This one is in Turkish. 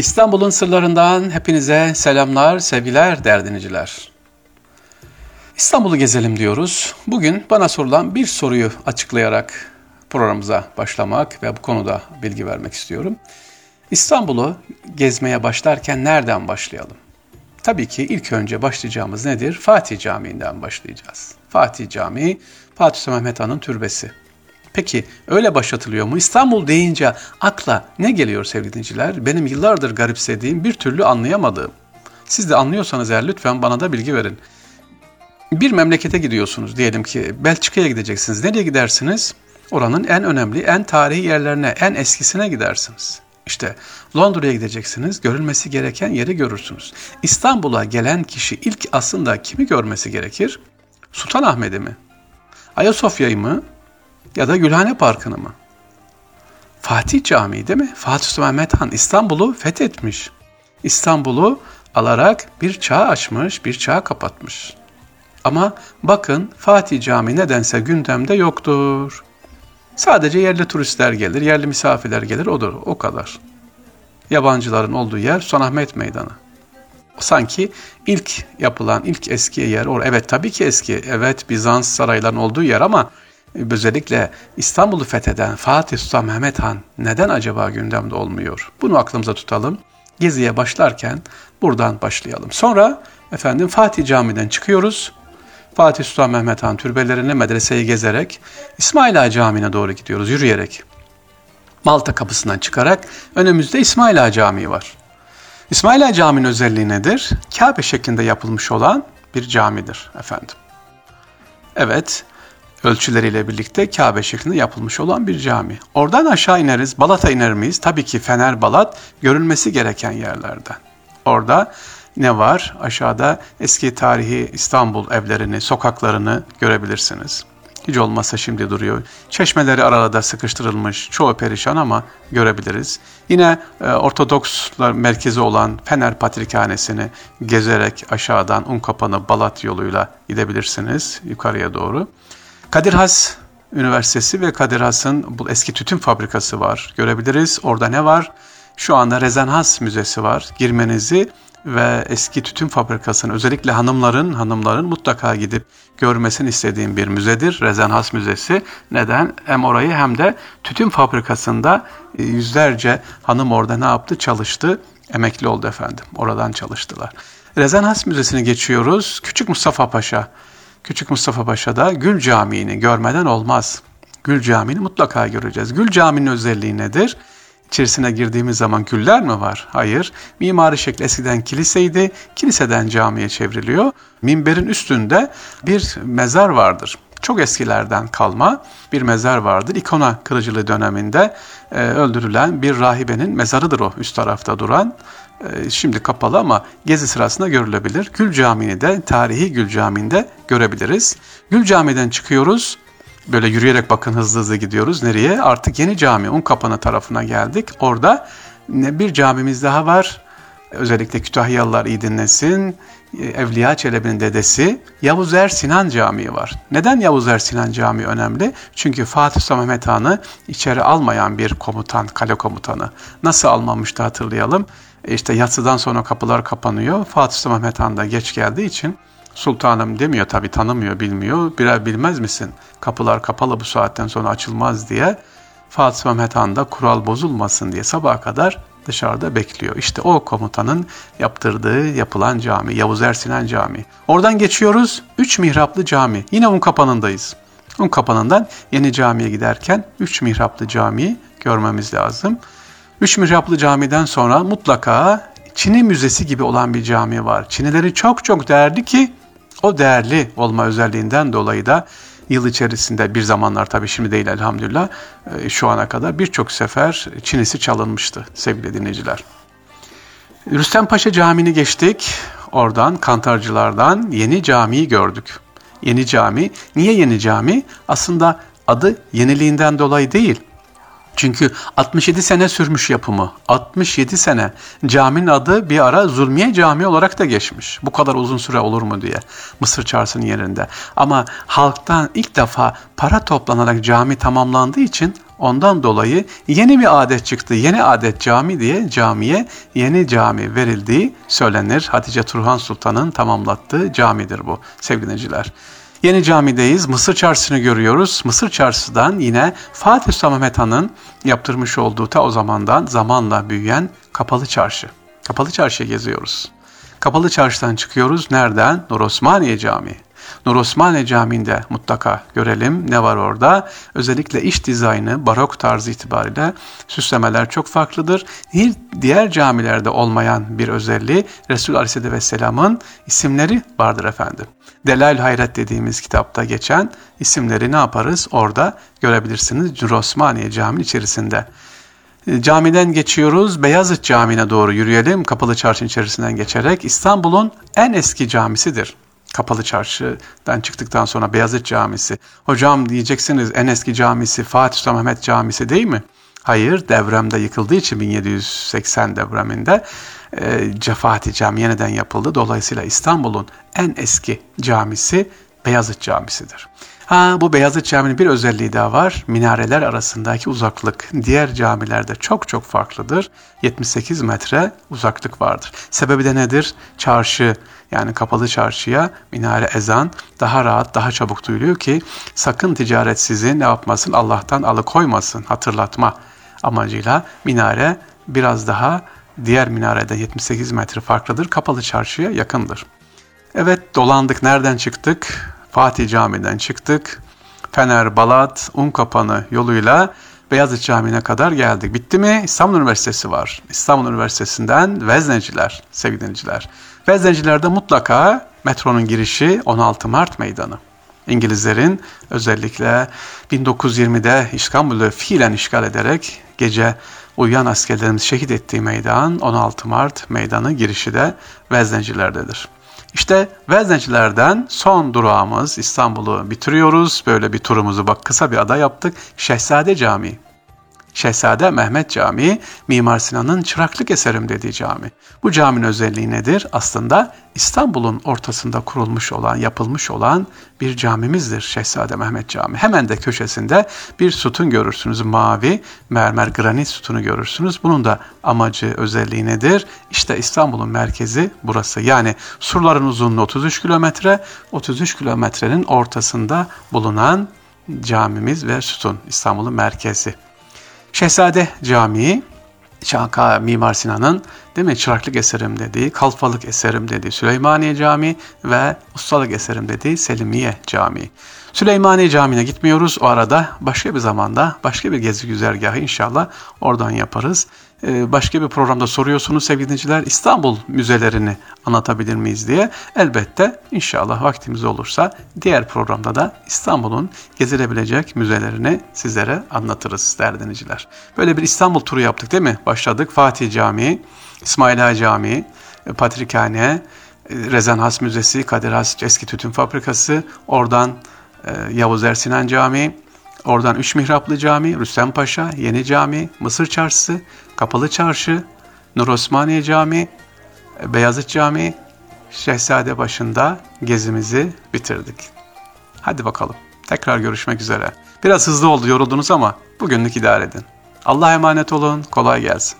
İstanbul'un sırlarından hepinize selamlar, sevgiler derdiniciler. İstanbul'u gezelim diyoruz. Bugün bana sorulan bir soruyu açıklayarak programımıza başlamak ve bu konuda bilgi vermek istiyorum. İstanbul'u gezmeye başlarken nereden başlayalım? Tabii ki ilk önce başlayacağımız nedir? Fatih Camii'nden başlayacağız. Fatih Camii, Fatih Sultan Mehmet Han'ın türbesi. Peki öyle başlatılıyor mu? İstanbul deyince akla ne geliyor sevgili dinleyiciler? Benim yıllardır garipsediğim, bir türlü anlayamadığım. Siz de anlıyorsanız eğer lütfen bana da bilgi verin. Bir memlekete gidiyorsunuz diyelim ki Belçika'ya gideceksiniz. Nereye gidersiniz? Oranın en önemli, en tarihi yerlerine, en eskisine gidersiniz. İşte Londra'ya gideceksiniz, görülmesi gereken yeri görürsünüz. İstanbul'a gelen kişi ilk aslında kimi görmesi gerekir? Sultanahmet'i mi? Ayasofya'yı mı? Ya da Gülhane Parkı'nı mı? Fatih Camii değil mi? Fatih Sultan Mehmet Han İstanbul'u fethetmiş. İstanbul'u alarak bir çağ açmış, bir çağ kapatmış. Ama bakın Fatih Camii nedense gündemde yoktur. Sadece yerli turistler gelir, yerli misafirler gelir, odur, o kadar. Yabancıların olduğu yer Sultanahmet Meydanı. Sanki ilk yapılan, ilk eski yer, or evet tabii ki eski, evet Bizans saraylarının olduğu yer ama özellikle İstanbul'u fetheden Fatih Sultan Mehmet Han neden acaba gündemde olmuyor? Bunu aklımıza tutalım. Geziye başlarken buradan başlayalım. Sonra efendim Fatih Camii'den çıkıyoruz. Fatih Sultan Mehmet Han türbelerini medreseyi gezerek İsmail Ağa Camii'ne doğru gidiyoruz yürüyerek. Malta kapısından çıkarak önümüzde İsmail Ağa Camii var. İsmail Ağa Camii'nin özelliği nedir? Kabe şeklinde yapılmış olan bir camidir efendim. Evet, ölçüleriyle birlikte Kabe şeklinde yapılmış olan bir cami. Oradan aşağı ineriz, Balat'a iner miyiz? Tabii ki Fener Balat görülmesi gereken yerlerden. Orada ne var? Aşağıda eski tarihi İstanbul evlerini, sokaklarını görebilirsiniz. Hiç olmazsa şimdi duruyor. Çeşmeleri arada sıkıştırılmış, çoğu perişan ama görebiliriz. Yine e, Ortodokslar merkezi olan Fener Patrikhanesi'ni gezerek aşağıdan Unkapanı Balat yoluyla gidebilirsiniz yukarıya doğru. Kadir Has Üniversitesi ve Kadir Has'ın bu eski tütün fabrikası var. Görebiliriz. Orada ne var? Şu anda Rezenhas Müzesi var. Girmenizi ve eski tütün fabrikasını özellikle hanımların hanımların mutlaka gidip görmesini istediğim bir müzedir. Rezenhas Müzesi. Neden? Hem orayı hem de tütün fabrikasında e, yüzlerce hanım orada ne yaptı? Çalıştı. Emekli oldu efendim. Oradan çalıştılar. Rezenhas Müzesi'ni geçiyoruz. Küçük Mustafa Paşa. Küçük Mustafa Paşa'da Gül Camii'ni görmeden olmaz. Gül Camii'ni mutlaka göreceğiz. Gül Camii'nin özelliği nedir? İçerisine girdiğimiz zaman güller mi var? Hayır. Mimari şekli eskiden kiliseydi. Kiliseden camiye çevriliyor. Minberin üstünde bir mezar vardır. Çok eskilerden kalma bir mezar vardır. İkona kırıcılığı döneminde e, öldürülen bir rahibenin mezarıdır o üst tarafta duran. E, şimdi kapalı ama gezi sırasında görülebilir. Gül Camii'ni de tarihi Gül Camii'nde görebiliriz. Gül Camii'den çıkıyoruz. Böyle yürüyerek bakın hızlı hızlı gidiyoruz. Nereye? Artık yeni cami Unkapanı tarafına geldik. Orada bir camimiz daha var. Özellikle Kütahyalılar iyi dinlesin. Evliya Çelebi'nin dedesi Yavuz Er Sinan Camii var. Neden Yavuz Er Sinan Camii önemli? Çünkü Fatih Sultan Mehmet Han'ı içeri almayan bir komutan, kale komutanı. Nasıl almamıştı hatırlayalım. İşte yatsıdan sonra kapılar kapanıyor. Fatih Sultan Mehmet Han da geç geldiği için sultanım demiyor tabi tanımıyor bilmiyor. Birer bilmez misin? Kapılar kapalı bu saatten sonra açılmaz diye. Fatih Sultan Mehmet Han da kural bozulmasın diye sabaha kadar dışarıda bekliyor. İşte o komutanın yaptırdığı yapılan cami Yavuz Ersinan Camii. Oradan geçiyoruz üç mihraplı cami. Yine un kapanındayız. Un kapanından yeni camiye giderken üç mihraplı camiyi görmemiz lazım. Üç mihraplı camiden sonra mutlaka Çin'i müzesi gibi olan bir cami var. Çinileri çok çok değerli ki o değerli olma özelliğinden dolayı da yıl içerisinde bir zamanlar tabii şimdi değil elhamdülillah e, şu ana kadar birçok sefer Çinisi çalınmıştı sevgili dinleyiciler. Rüstem Paşa Camii'ni geçtik. Oradan Kantarcılardan Yeni Cami'yi gördük. Yeni Cami. Niye Yeni Cami? Aslında adı yeniliğinden dolayı değil. Çünkü 67 sene sürmüş yapımı. 67 sene. Caminin adı bir ara Zulmiye Camii olarak da geçmiş. Bu kadar uzun süre olur mu diye. Mısır Çarşısı'nın yerinde. Ama halktan ilk defa para toplanarak cami tamamlandığı için Ondan dolayı yeni bir adet çıktı. Yeni adet cami diye camiye yeni cami verildiği söylenir. Hatice Turhan Sultan'ın tamamlattığı camidir bu sevgili dinleyiciler. Yeni camideyiz. Mısır Çarşısı'nı görüyoruz. Mısır Çarşısı'dan yine Fatih Sultan Mehmet Han'ın yaptırmış olduğu ta o zamandan zamanla büyüyen Kapalı Çarşı. Kapalı Çarşı'ya geziyoruz. Kapalı Çarşı'dan çıkıyoruz. Nereden? Nur Osmaniye Camii. Nur Osmaniye Camii'nde mutlaka görelim ne var orada. Özellikle iç dizaynı barok tarzı itibariyle süslemeler çok farklıdır. Diğer camilerde olmayan bir özelliği Resul Aleyhisselatü Vesselam'ın isimleri vardır efendim. Delail Hayret dediğimiz kitapta geçen isimleri ne yaparız? Orada görebilirsiniz Nur Osmaniye Camii içerisinde. Camiden geçiyoruz. Beyazıt Camii'ne doğru yürüyelim. Kapalı Çarşı içerisinden geçerek İstanbul'un en eski camisidir. Kapalı Çarşı'dan çıktıktan sonra Beyazıt Camisi. Hocam diyeceksiniz en eski camisi Fatih Sultan Mehmet Camisi değil mi? Hayır devremde yıkıldığı için 1780 devreminde e, Cefati Camii yeniden yapıldı. Dolayısıyla İstanbul'un en eski camisi Beyazıt Camisi'dir. Ha, bu Beyazıt Camii'nin bir özelliği daha var. Minareler arasındaki uzaklık diğer camilerde çok çok farklıdır. 78 metre uzaklık vardır. Sebebi de nedir? Çarşı yani kapalı çarşıya minare ezan daha rahat, daha çabuk duyuluyor ki sakın ticaret sizi ne yapmasın Allah'tan alıkoymasın hatırlatma amacıyla minare biraz daha diğer minarede 78 metre farklıdır. Kapalı çarşıya yakındır. Evet dolandık nereden çıktık? Fatih Camii'den çıktık. Fener, Balat, Unkapanı yoluyla Beyazıt Camii'ne kadar geldik. Bitti mi? İstanbul Üniversitesi var. İstanbul Üniversitesi'nden Vezneciler, sevgili dinleyiciler. Veznecilerde mutlaka metronun girişi 16 Mart Meydanı. İngilizlerin özellikle 1920'de İstanbul'u fiilen işgal ederek gece uyuyan askerlerimizi şehit ettiği meydan 16 Mart meydanı girişi de Veznecilerdedir. İşte Veznecilerden son durağımız İstanbul'u bitiriyoruz. Böyle bir turumuzu bak kısa bir ada yaptık. Şehzade Camii. Şehzade Mehmet Camii, Mimar Sinan'ın çıraklık eserim dediği cami. Bu caminin özelliği nedir? Aslında İstanbul'un ortasında kurulmuş olan, yapılmış olan bir camimizdir Şehzade Mehmet Camii. Hemen de köşesinde bir sütun görürsünüz. Mavi mermer granit sütunu görürsünüz. Bunun da amacı, özelliği nedir? İşte İstanbul'un merkezi burası. Yani surların uzunluğu 33 kilometre, 33 kilometrenin ortasında bulunan camimiz ve sütun İstanbul'un merkezi. Şehzade Camii, Şanka Mimar Sinan'ın değil mi çıraklık eserim dediği, kalfalık eserim dediği Süleymaniye Camii ve ustalık eserim dediği Selimiye Camii. Süleymaniye Camii'ne gitmiyoruz. O arada başka bir zamanda başka bir gezi güzergahı inşallah oradan yaparız. Ee, başka bir programda soruyorsunuz sevgili dinleyiciler İstanbul müzelerini anlatabilir miyiz diye. Elbette inşallah vaktimiz olursa diğer programda da İstanbul'un gezilebilecek müzelerini sizlere anlatırız değerli dinleyiciler. Böyle bir İstanbul turu yaptık değil mi? Başladık Fatih Camii, İsmail Ağa Camii, Patrikhane, Rezan Has Müzesi, Kadir Has Eski Tütün Fabrikası, oradan e, Yavuz Ersinan Camii, oradan Üç Mihraplı Cami, Rüstem Paşa, Yeni Cami, Mısır Çarşısı, Kapalı Çarşı, Nur Osmaniye Camii, e, Beyazıt Camii, Şehzade başında gezimizi bitirdik. Hadi bakalım. Tekrar görüşmek üzere. Biraz hızlı oldu yoruldunuz ama bugünlük idare edin. Allah'a emanet olun. Kolay gelsin.